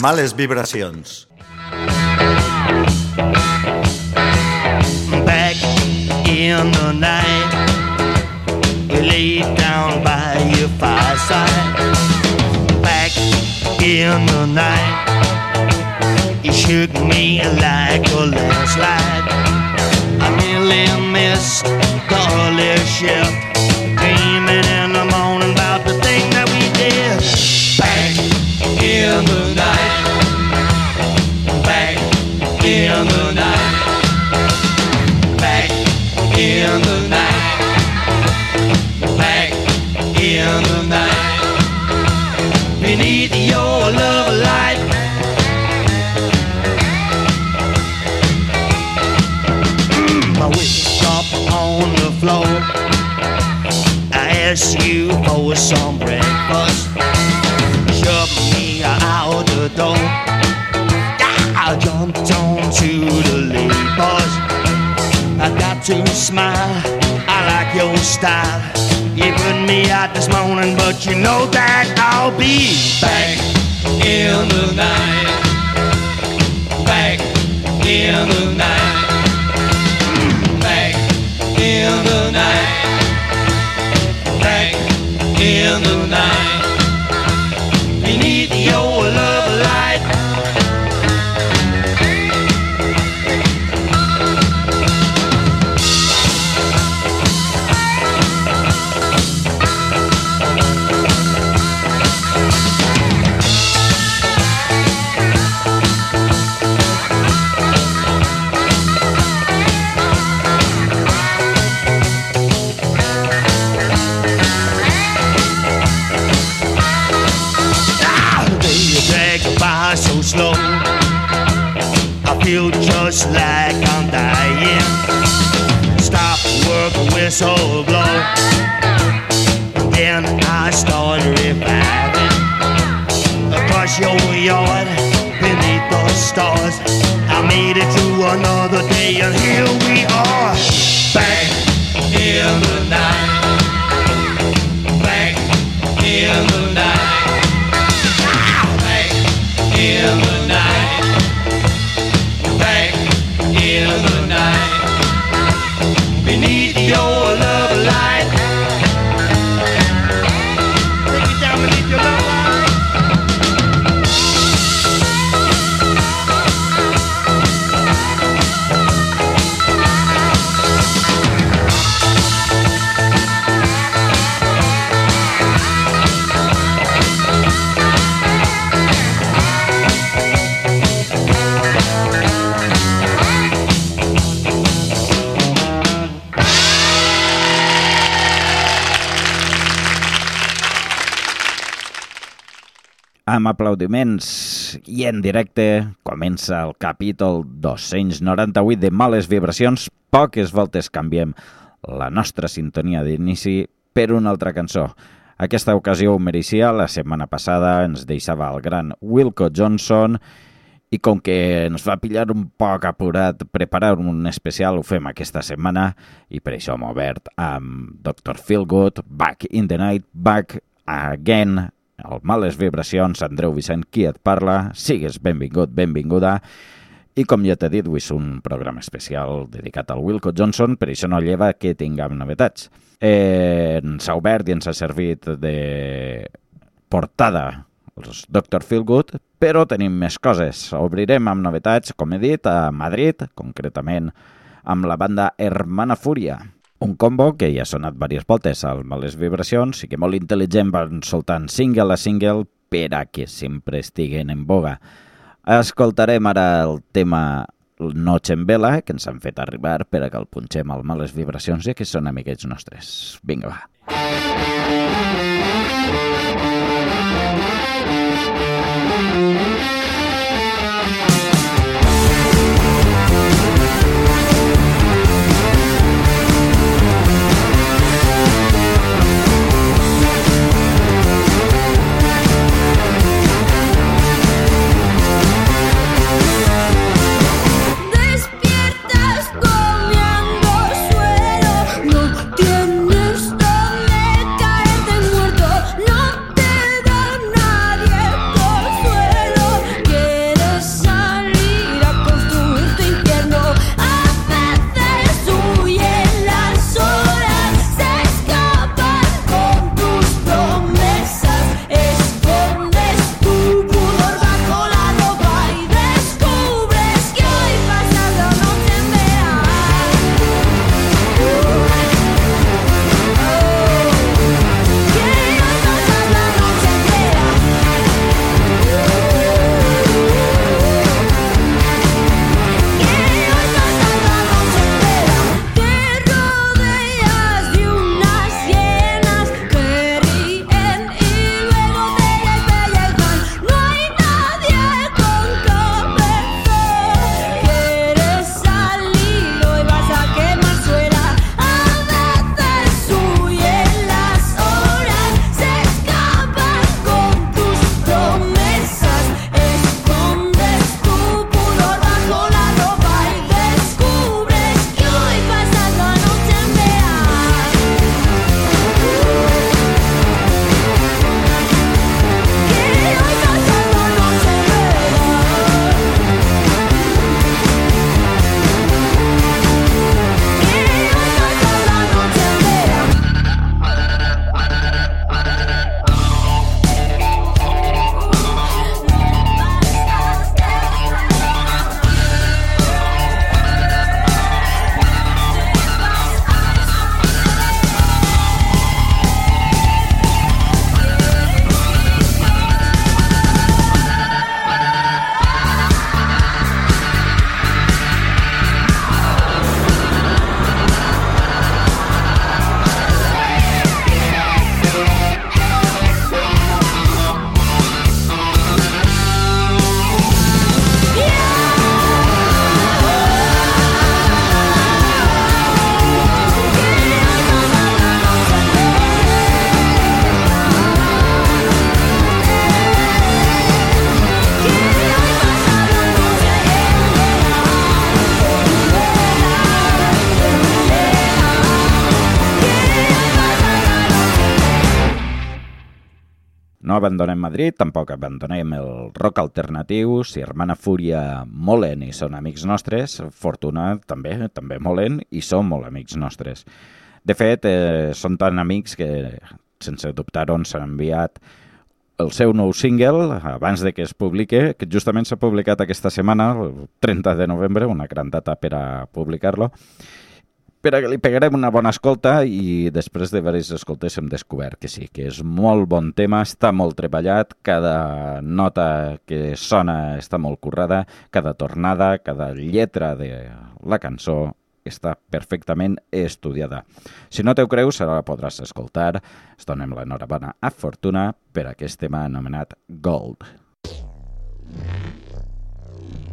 Males vibracions. Back in the night, laid down by your fireside. Back in the night, you shook me like a landslide. I nearly missed the early ship, Ask you oh, for some breakfast. Shove me out the door. I jumped onto the late. I got to smile. I like your style. You put me out this morning, but you know that I'll be back in the night. Back in the night. Back in the night. In the night. Made it through another day, and here we are. Back in the night. Aplaudiments i en directe comença el capítol 298 de Males Vibracions. Poques voltes canviem la nostra sintonia d'inici per una altra cançó. Aquesta ocasió ho mereixia, la setmana passada ens deixava el gran Wilco Johnson i com que ens va pillar un poc apurat preparar un especial, ho fem aquesta setmana i per això hem obert amb Dr. Feelgood, Back in the Night, Back Again, el Males Vibracions, Andreu Vicent, qui et parla, sigues benvingut, benvinguda, i com ja t'he dit, avui és un programa especial dedicat al Wilco Johnson, per això no lleva que tinguem novetats. Eh, ens ha obert i ens ha servit de portada els Dr. Feelgood, però tenim més coses. Obrirem amb novetats, com he dit, a Madrid, concretament amb la banda Hermana Fúria. Un combo que ja ha sonat diverses voltes al Males Vibracions i que molt intel·ligent van soltant single a single per a que sempre estiguen en boga. Escoltarem ara el tema Noche en Vela, que ens han fet arribar per a que el punxem al Males Vibracions i que són amiguets nostres. Vinga, va. Despiertas abandonem Madrid, tampoc abandonem el rock alternatiu, si Hermana Fúria molen i són amics nostres, Fortuna també, també molen i són molt amics nostres. De fet, eh, són tan amics que, sense dubtar-ho, ens han enviat el seu nou single abans de que es publique, que justament s'ha publicat aquesta setmana, el 30 de novembre, una gran data per a publicar-lo, per a que li pegarem una bona escolta i després de diverses escoltes hem descobert que sí, que és molt bon tema, està molt treballat, cada nota que sona està molt currada, cada tornada, cada lletra de la cançó està perfectament estudiada. Si no t'ho creus, ara la podràs escoltar. Es donem l'enhorabona a Fortuna per aquest tema anomenat Gold. Marching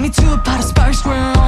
me to a pot of sparks where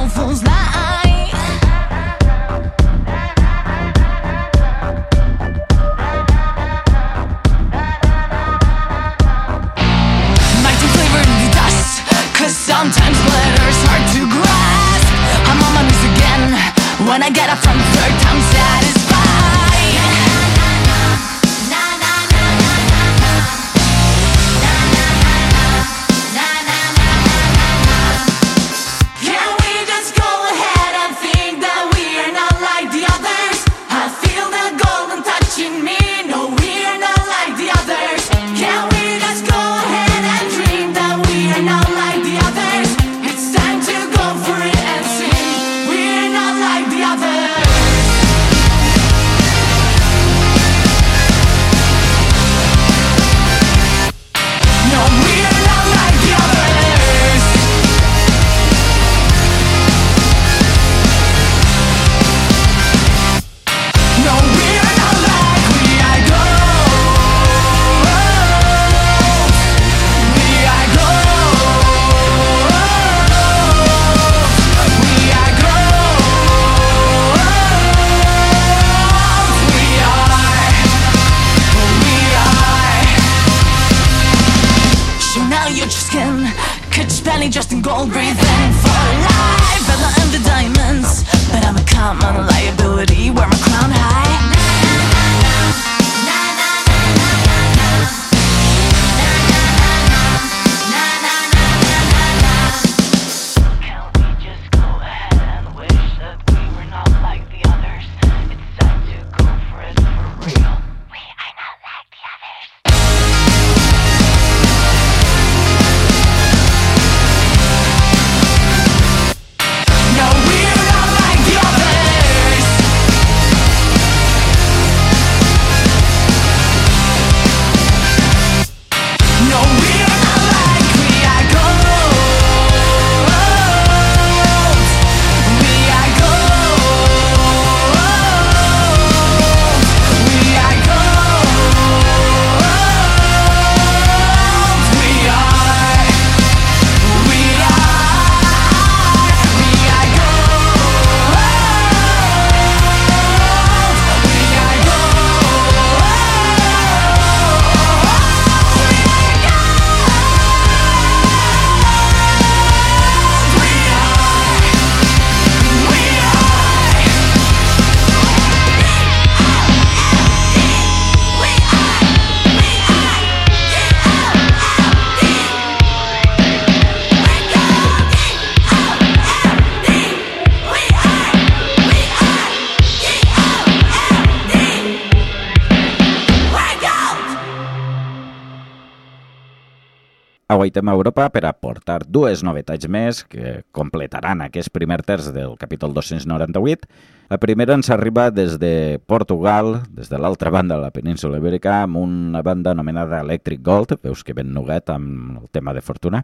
Aguaitem a Europa per aportar dues novetats més que completaran aquest primer terç del capítol 298. La primera ens arriba des de Portugal, des de l'altra banda de la península Ibèrica, amb una banda anomenada Electric Gold, veus que ben nuguet amb el tema de Fortuna.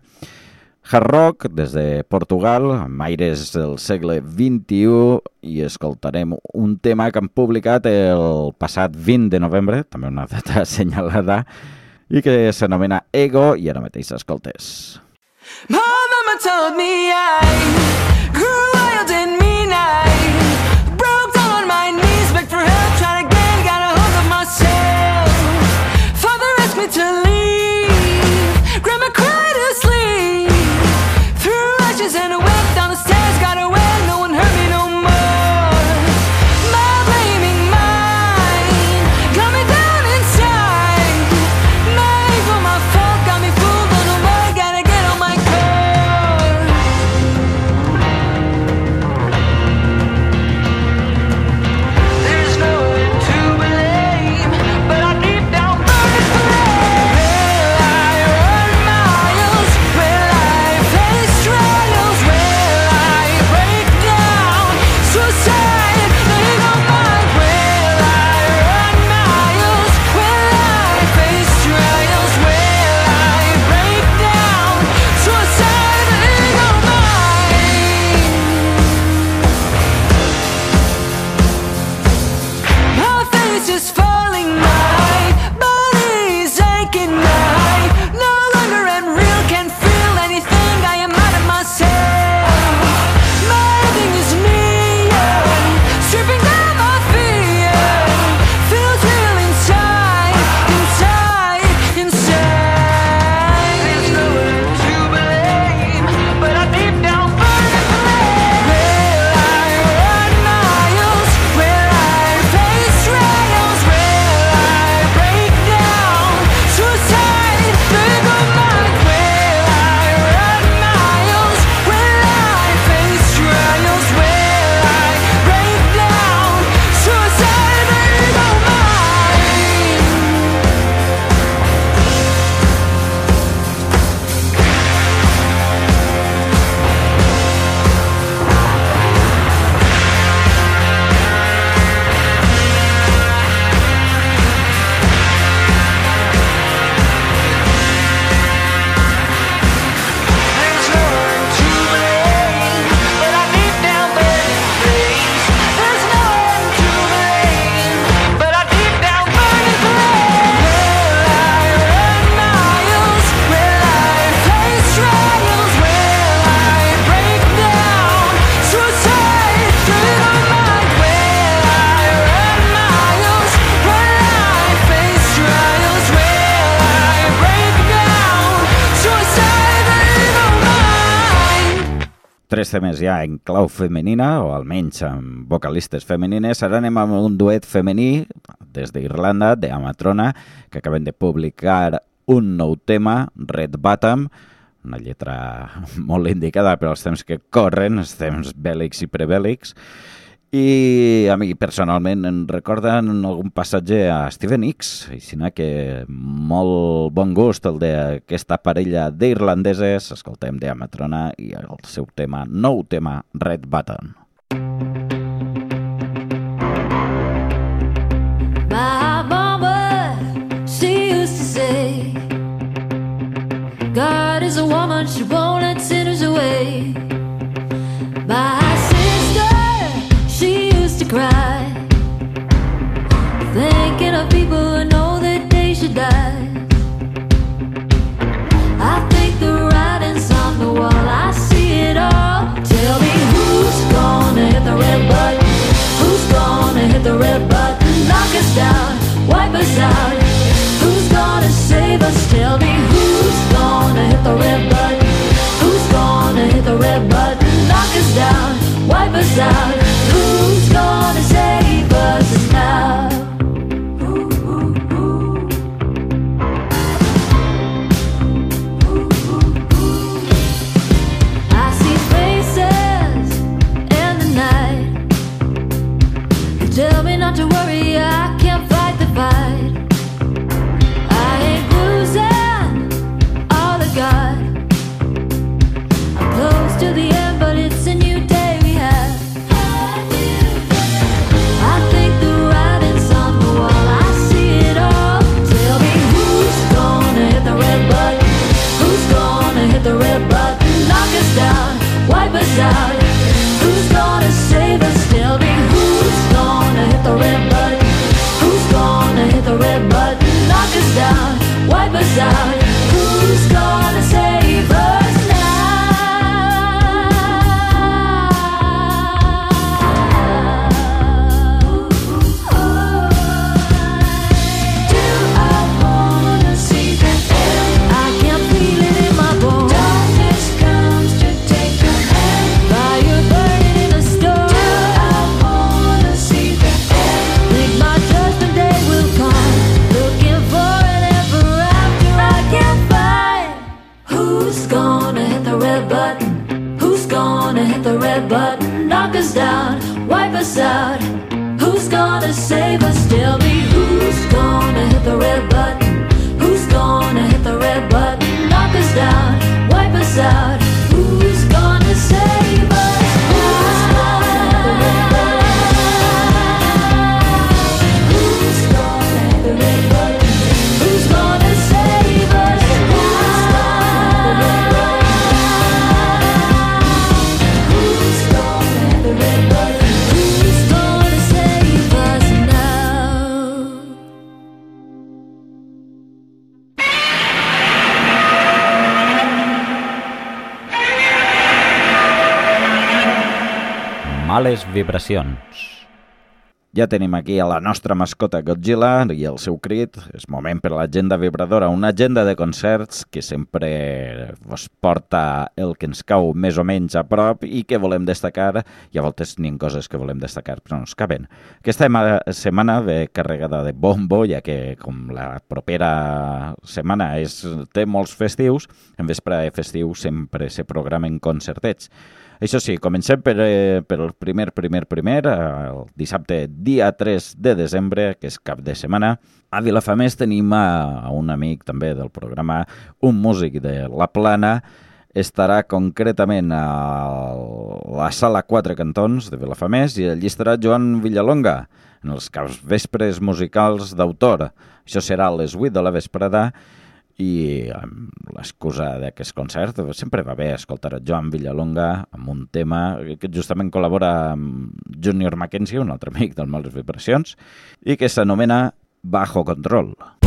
hard rock des de Portugal, amb aires del segle XXI, i escoltarem un tema que han publicat el passat 20 de novembre, també una data assenyalada, i que s'anomena Ego, i ara mateix a hold to leave, Tres temes ja en clau femenina, o almenys amb vocalistes femenines. Ara anem amb un duet femení des d'Irlanda, de Amatrona, que acaben de publicar un nou tema, Red Bottom, una lletra molt indicada per als temps que corren, els temps bèl·lics i prebèl·lics, i a mi personalment em recorden algun passatge a Steven X, així que molt bon gust el d'aquesta parella d'irlandeses, escoltem de Amatrona i el seu tema, nou tema, Red Button. My mama, she used to say, God is a woman, she won't let sinners away. Of people who know that they should die. I think the writing's on the wall, I see it all. Tell me who's gonna hit the red button? Who's gonna hit the red button? Knock us down, wipe us out. Who's gonna save us? Tell me who's gonna hit the red button? Who's gonna hit the red button? Knock us down, wipe us out. Who's gonna save vibracions. Ja tenim aquí a la nostra mascota Godzilla i el seu crit. És moment per a l'agenda vibradora, una agenda de concerts que sempre vos porta el que ens cau més o menys a prop i que volem destacar, i a voltes n'hi coses que volem destacar, però no ens caben. Aquesta setmana ve carregada de bombo, ja que com la propera setmana és, té molts festius, en vespre de festiu sempre se programen concertets. Això sí, comencem per, eh, per el primer, primer, primer, eh, el dissabte, dia 3 de desembre, que és cap de setmana. A Vilafamés tenim a, a un amic també del programa, un músic de La Plana, estarà concretament a la sala 4 cantons de Vilafamés i allí estarà Joan Villalonga en els vespres musicals d'autor. Això serà a les 8 de la vesprada i amb l'excusa d'aquest concert sempre va bé escoltar a Joan Villalonga amb un tema que justament col·labora amb Junior Mackenzie, un altre amic del Males Vibracions, i que s'anomena Bajo Control. No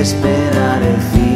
esperar el fin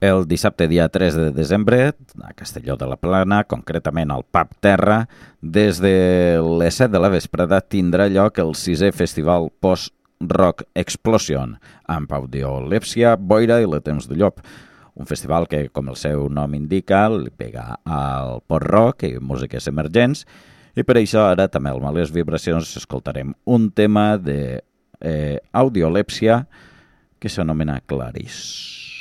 El dissabte dia 3 de desembre, a Castelló de la Plana, concretament al Pub Terra, des de les 7 de la vesprada tindrà lloc el sisè festival Post Rock Explosion, amb audiolèpsia, boira i le temps de llop. Un festival que, com el seu nom indica, li pega al post-rock i músiques emergents, i per això ara també al Males Vibracions escoltarem un tema de eh, que s'anomena Clarice.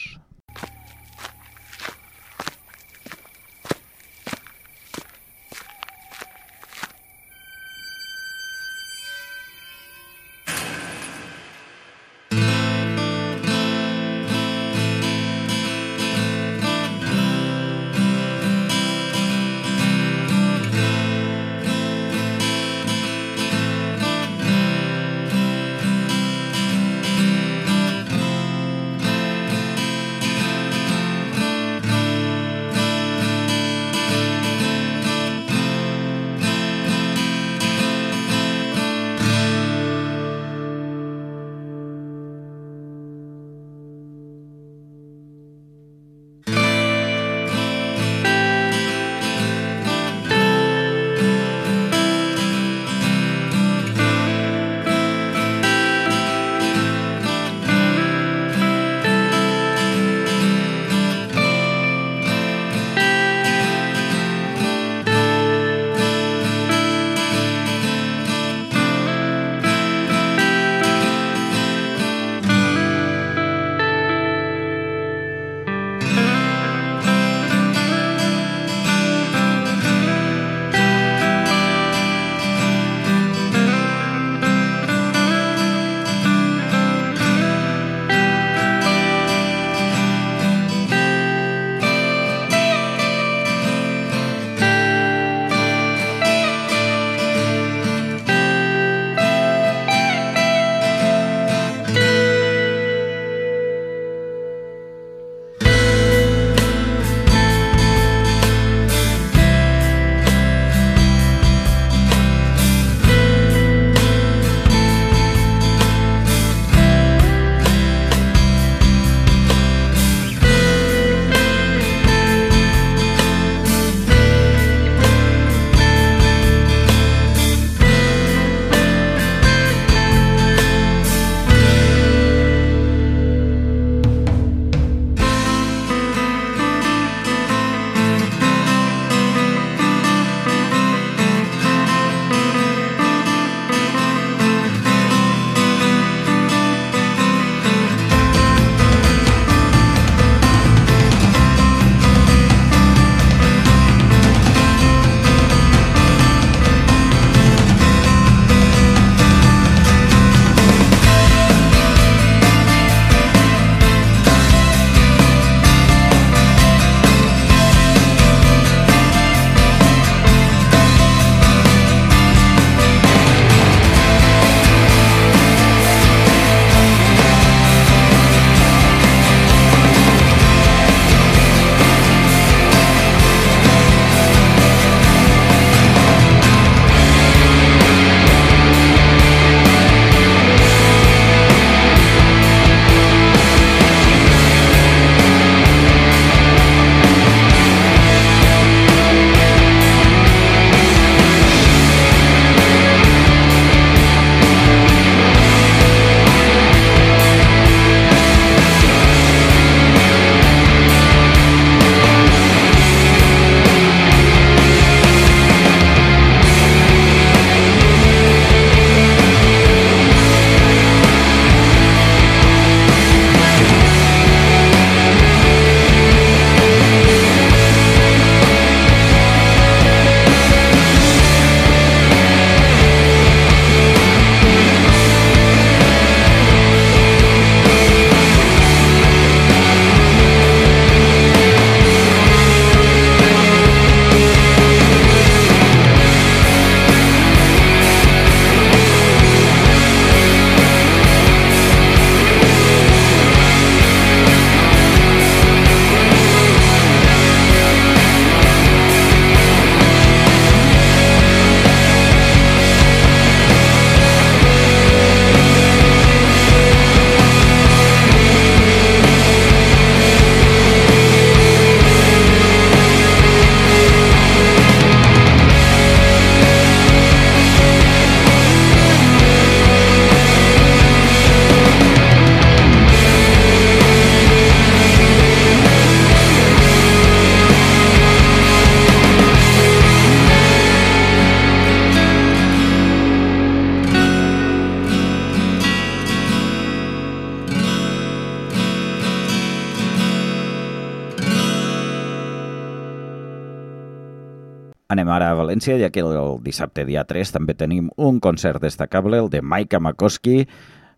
València, ja que el dissabte dia 3 també tenim un concert destacable, el de Maika Makoski,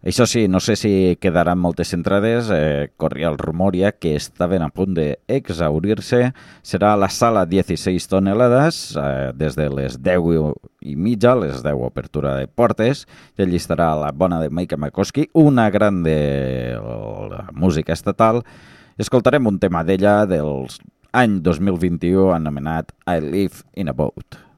això sí, no sé si quedaran moltes entrades, eh, corria el rumor ja que estaven a punt d'exaurir-se. Serà a la sala 16 tonelades, eh, des de les 10 i mitja, les 10 obertura de portes, i allí estarà la bona de Maika Makoski, una gran de la música estatal. Escoltarem un tema d'ella dels any 2021 anomenat I Live in a Boat.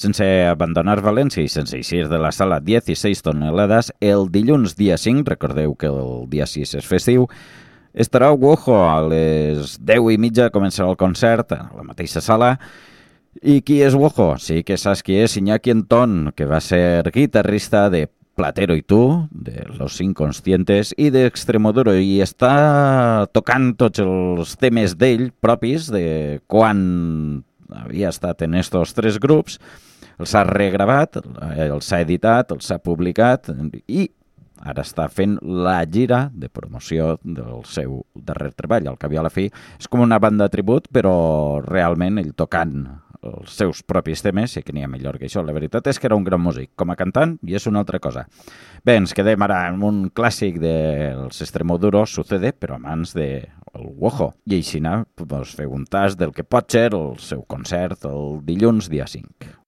Sense abandonar València i sense eixir de la sala 16 tonelades, el dilluns dia 5, recordeu que el dia 6 és festiu, estarà Wojo a les 10 i mitja, començarà el concert a la mateixa sala. I qui és Wojo? Sí que saps qui és Iñaki Antón, que va ser guitarrista de Platero i tu, de Los Inconscientes i d'Extremoduro, i està tocant tots els temes d'ell propis de quan havia estat en estos tres grups, els ha regravat, els ha editat, els ha publicat i ara està fent la gira de promoció del seu darrer treball. Al cap i a la fi és com una banda de tribut, però realment ell tocant els seus propis temes, sí que n'hi ha millor que això. La veritat és que era un gran músic. Com a cantant, i és una altra cosa. Bé, ens quedem ara amb un clàssic dels Extremoduros, Sucede, però a mans de el Wojo. I així pues, fer un tas del que pot ser el seu concert el dilluns, dia 5.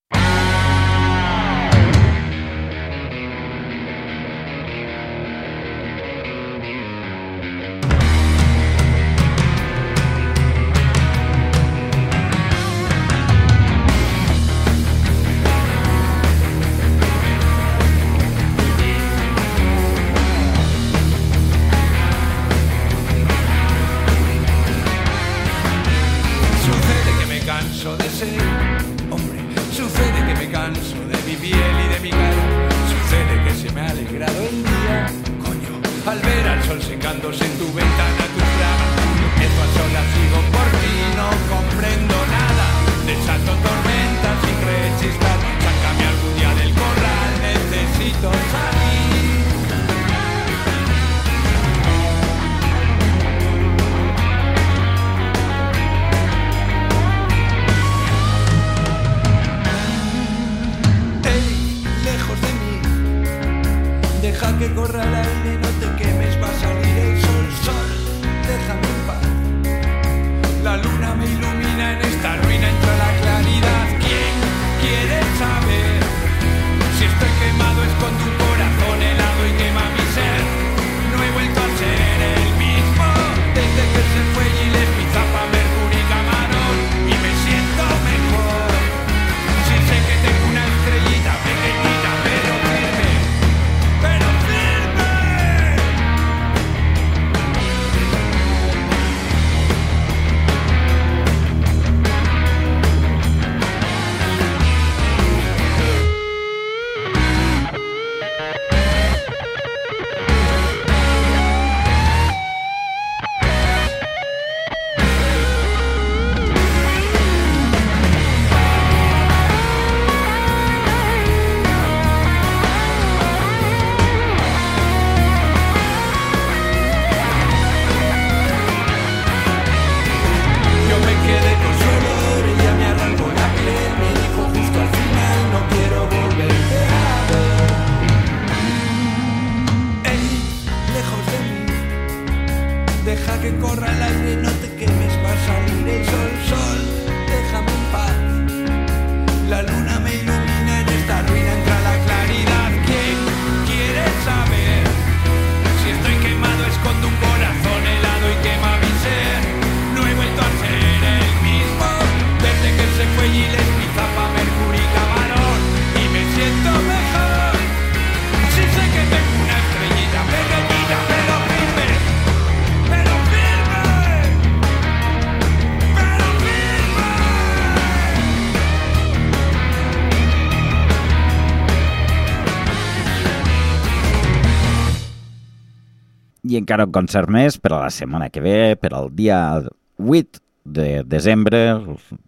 Encara un concert més per a la setmana que ve, per al dia 8 de desembre,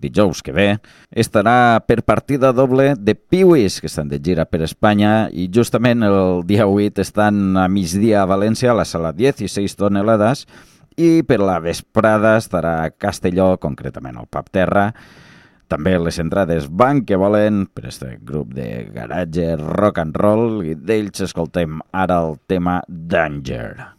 dijous que ve, estarà per partida doble de Piwis, que estan de gira per Espanya, i justament el dia 8 estan a migdia a València, a la sala 16 tonelades, i per la vesprada estarà a Castelló, concretament al Pap Terra, també les entrades van que volen per este grup de garatge rock and roll i d'ells escoltem ara el tema Danger. Well,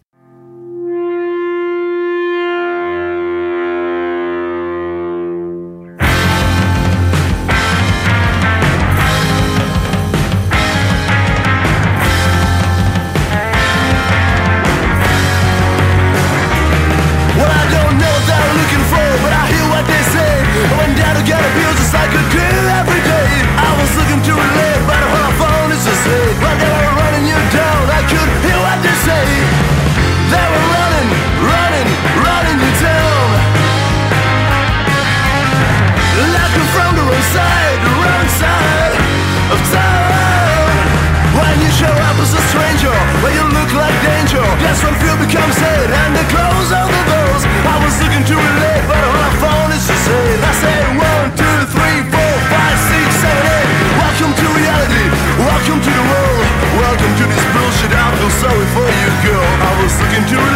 but phone. I say one, two, three, four, five, six, seven, eight. Welcome to reality, welcome to the world, welcome to this bullshit. I feel sorry for you, girl. I was looking to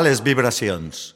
Males vibracions.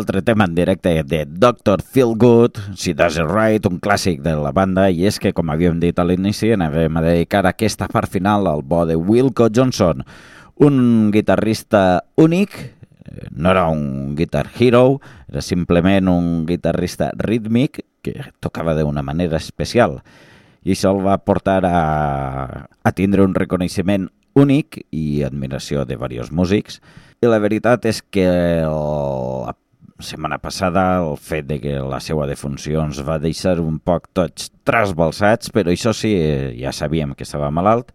Altre tema en directe de Dr. Feelgood, She Does It Right, un clàssic de la banda, i és que, com havíem dit a l'inici, anàvem a dedicar aquesta part final al bo de Wilco Johnson, un guitarrista únic, eh, no era un guitar hero, era simplement un guitarrista rítmic que tocava d'una manera especial. I això el va portar a, a tindre un reconeixement únic i admiració de diversos músics. I la veritat és que la setmana passada el fet de que la seva defunció ens va deixar un poc tots trasbalsats, però això sí, ja sabíem que estava malalt,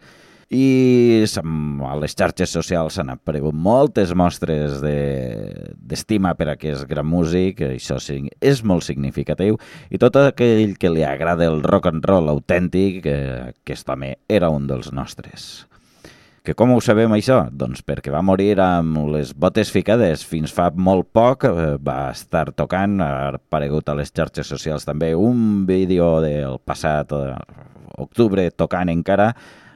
i a les xarxes socials s'han aparegut moltes mostres de- d'estima per a aquest gran músic, això sí, és molt significatiu, i tot aquell que li agrada el rock and roll autèntic, eh, aquest home era un dels nostres. Que com ho sabem això? Doncs perquè va morir amb les botes ficades. Fins fa molt poc eh, va estar tocant, ha aparegut a les xarxes socials també un vídeo del passat eh, octubre tocant encara,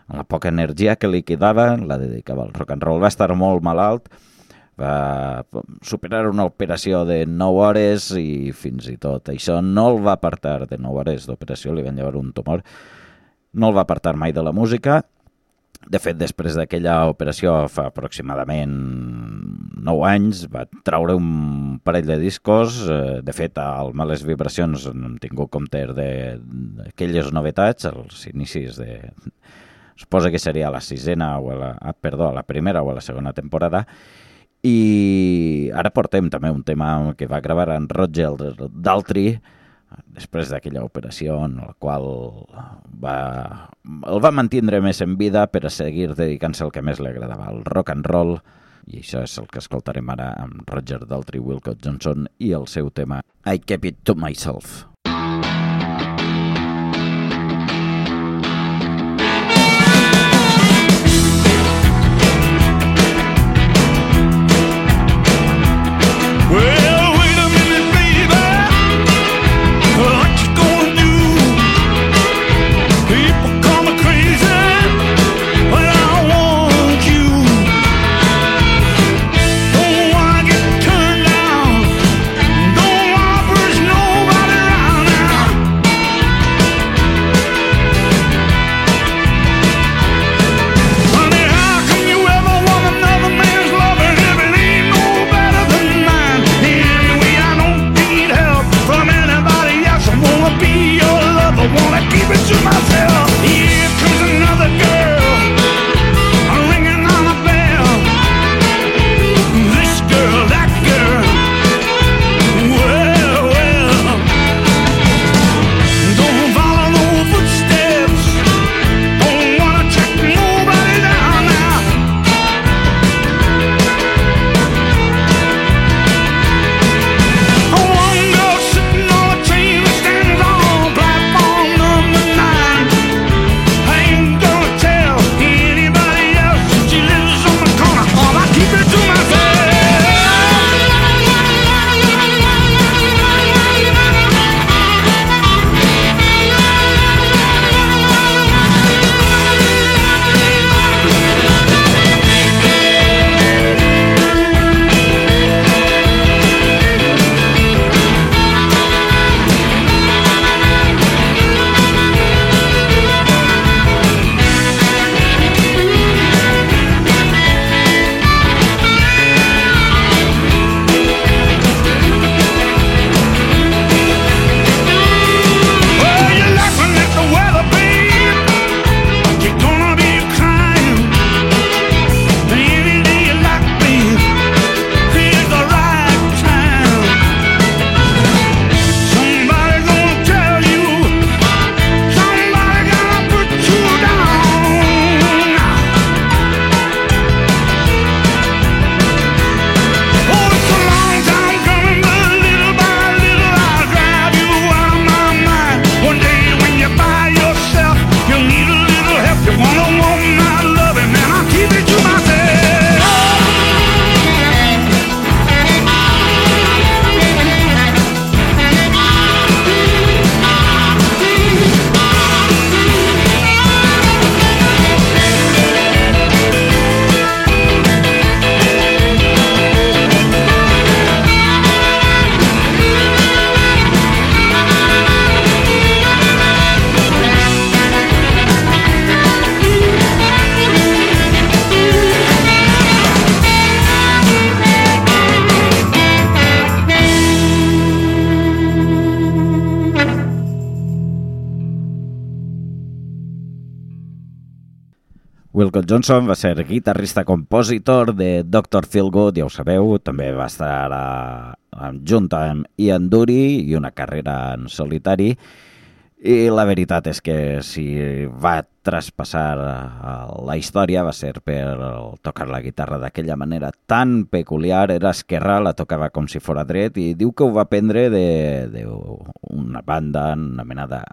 amb la poca energia que li quedava, la dedicava al rock and roll. Va estar molt malalt, va superar una operació de 9 hores i fins i tot això no el va apartar de 9 hores d'operació, li van llevar un tumor, no el va apartar mai de la música, de fet, després d'aquella operació, fa aproximadament 9 anys, va traure un parell de discos. eh, De fet, al Males Vibracions hem tingut compte d'aquelles novetats, als inicis de... Suposa que seria la sisena o la, ah, perdó, la primera o la segona temporada. I ara portem també un tema que va gravar en Roger Daltrey, després d'aquella operació en la qual va, el va mantindre més en vida per a seguir dedicant-se al que més li agradava, el rock and roll, i això és el que escoltarem ara amb Roger Daltrey Wilcott Johnson i el seu tema I Kept It To Myself. Well, Wilcott Johnson va ser guitarrista-compositor de Dr. Feelgood, ja ho sabeu, també va estar a, a, junt amb Ian Dury i una carrera en solitari, i la veritat és que si va traspassar a la història va ser per tocar la guitarra d'aquella manera tan peculiar, era esquerra, la tocava com si fora dret i diu que ho va aprendre d'una banda anomenada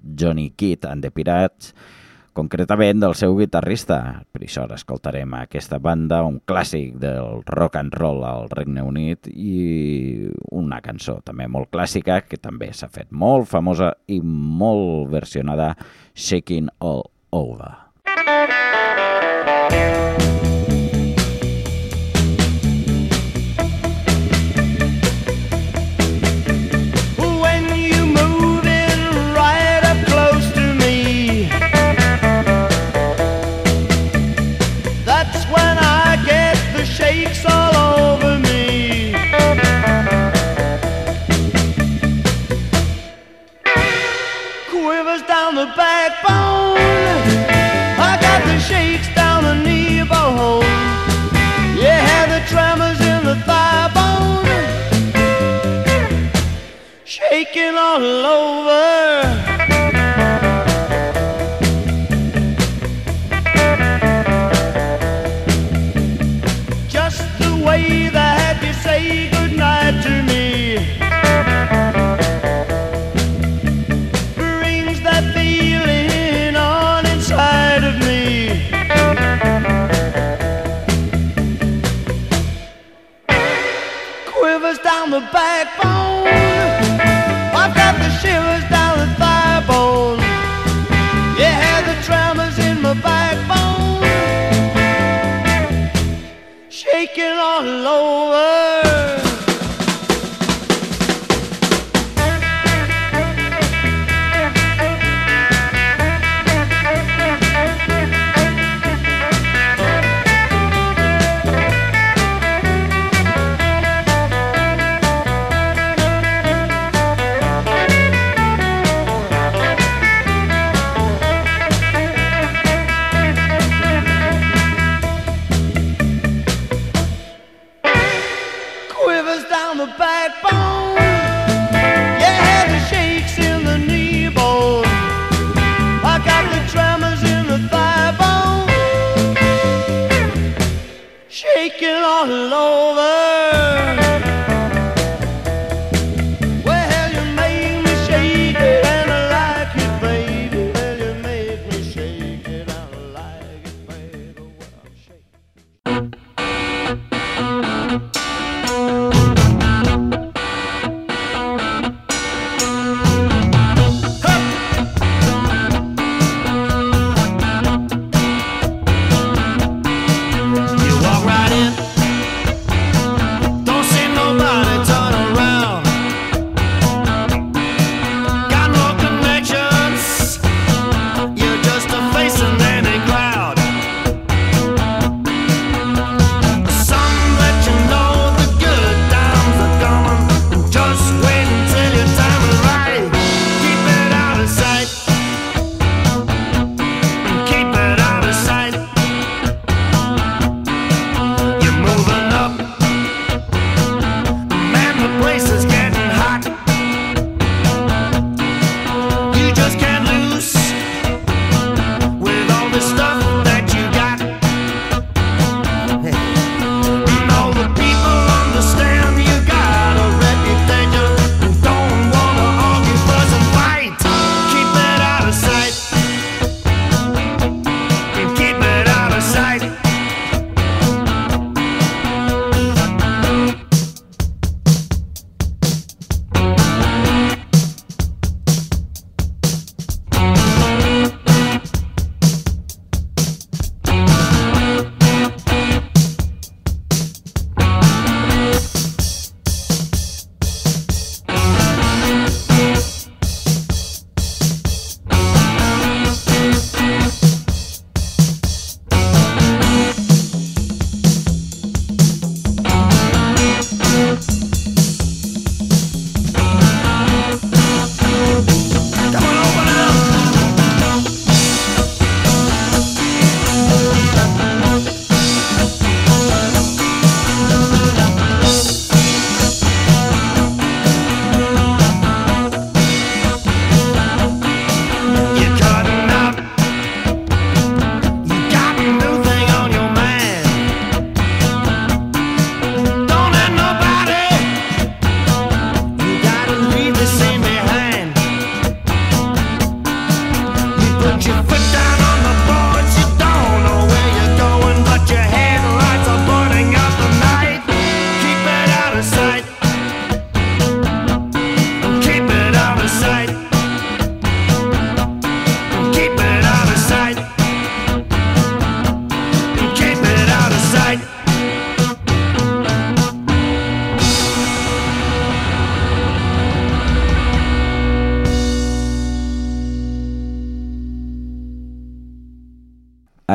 Johnny Kidd and the Pirates, concretament del seu guitarrista. Per això ara escoltarem aquesta banda, un clàssic del rock and roll al Regne Unit i una cançó també molt clàssica que també s'ha fet molt famosa i molt versionada, Shaking All Over. When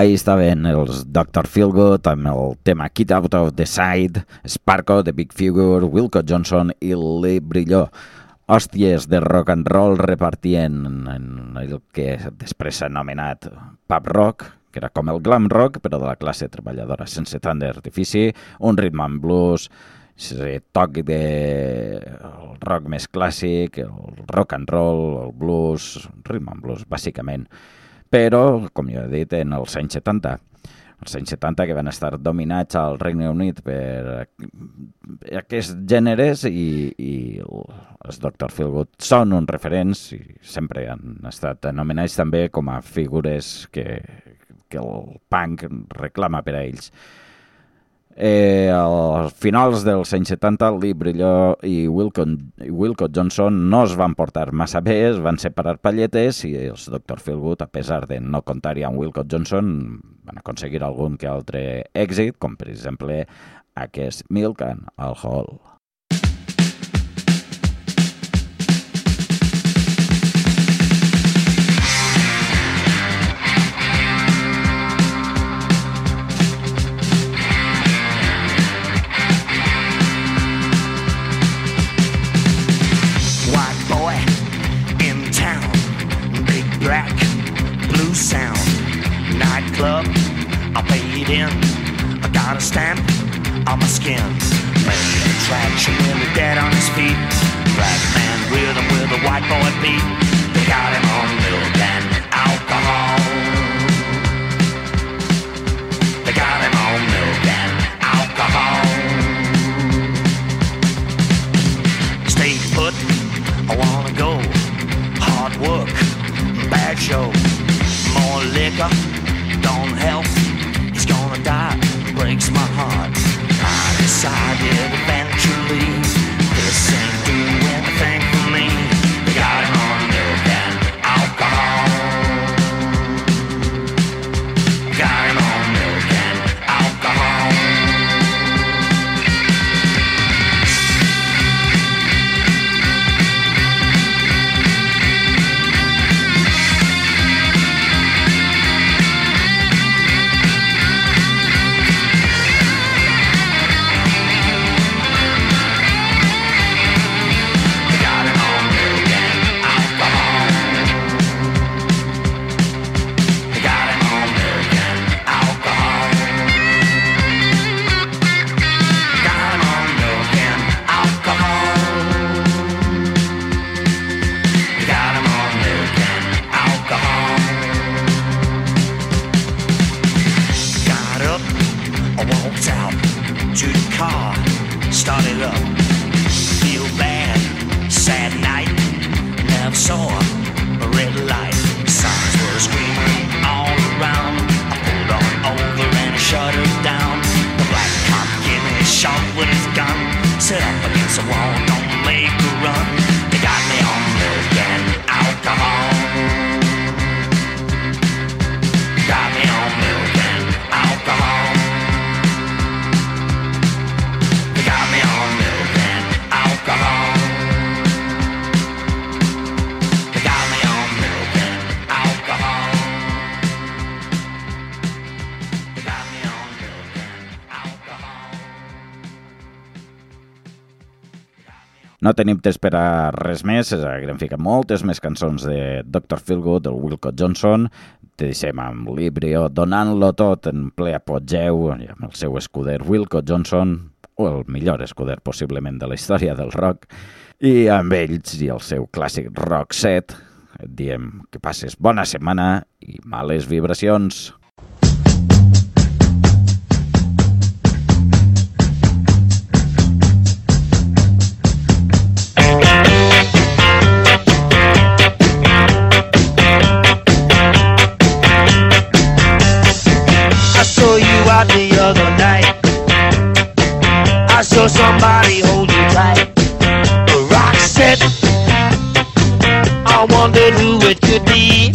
Ahí estaven els Dr. Feelgood amb el tema Kid Out of the Side, Sparko, The Big Figure, Wilco Johnson i Lee Brilló. Hòsties de rock and roll repartien en el que després s'ha anomenat pub rock, que era com el glam rock, però de la classe treballadora, sense tant d'artifici, un ritme en blues, toc de el rock més clàssic, el rock and roll, el blues, ritme en blues, bàsicament però, com jo he dit, en els anys 70. Els anys 70 que van estar dominats al Regne Unit per aquests gèneres i, i els Dr. Feelgood són uns referents i sempre han estat anomenats també com a figures que, que el punk reclama per a ells. Eh, als finals dels anys 70, Lee Brilló i Wilcott, Wilcott Johnson no es van portar massa bé, es van separar palletes i els Dr. Feelgood, a pesar de no comptar-hi amb Wilcott Johnson, van aconseguir algun que altre èxit, com per exemple aquest Milk and Alcohol. White No tenim temps per a res més, haguem ficat moltes més cançons de Dr. Feelgood, del Wilcott Johnson, te deixem amb l'Ibrio donant-lo tot en ple apogeu amb el seu escuder Wilcott Johnson, o el millor escuder possiblement de la història del rock, i amb ells i el seu clàssic rock set, et diem que passes bona setmana i males vibracions. Out the other night. I saw somebody hold you tight. A rock set. I wondered who it could be.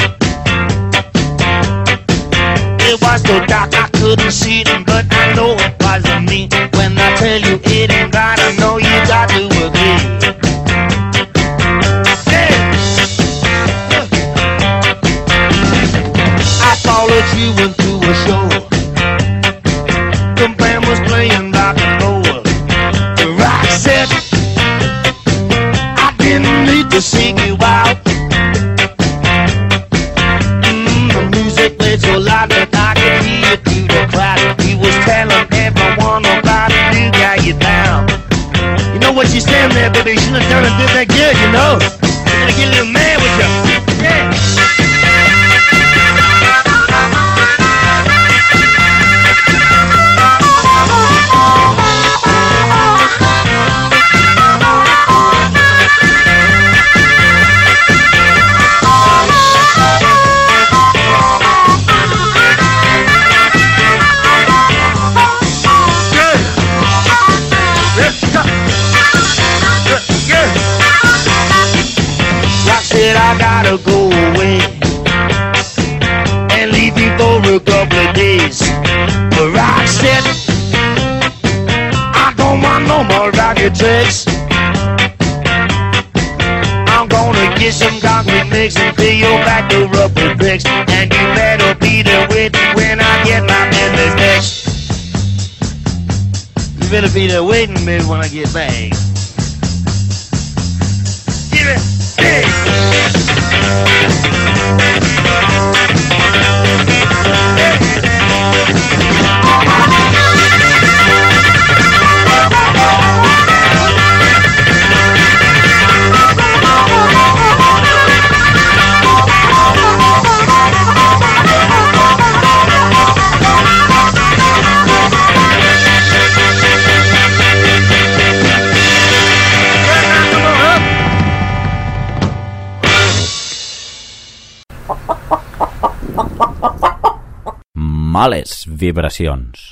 It was so dark I couldn't see them, but I know it wasn't me. When I tell you it ain't right, I know you got to agree. você can move when I get back. Males vibracions.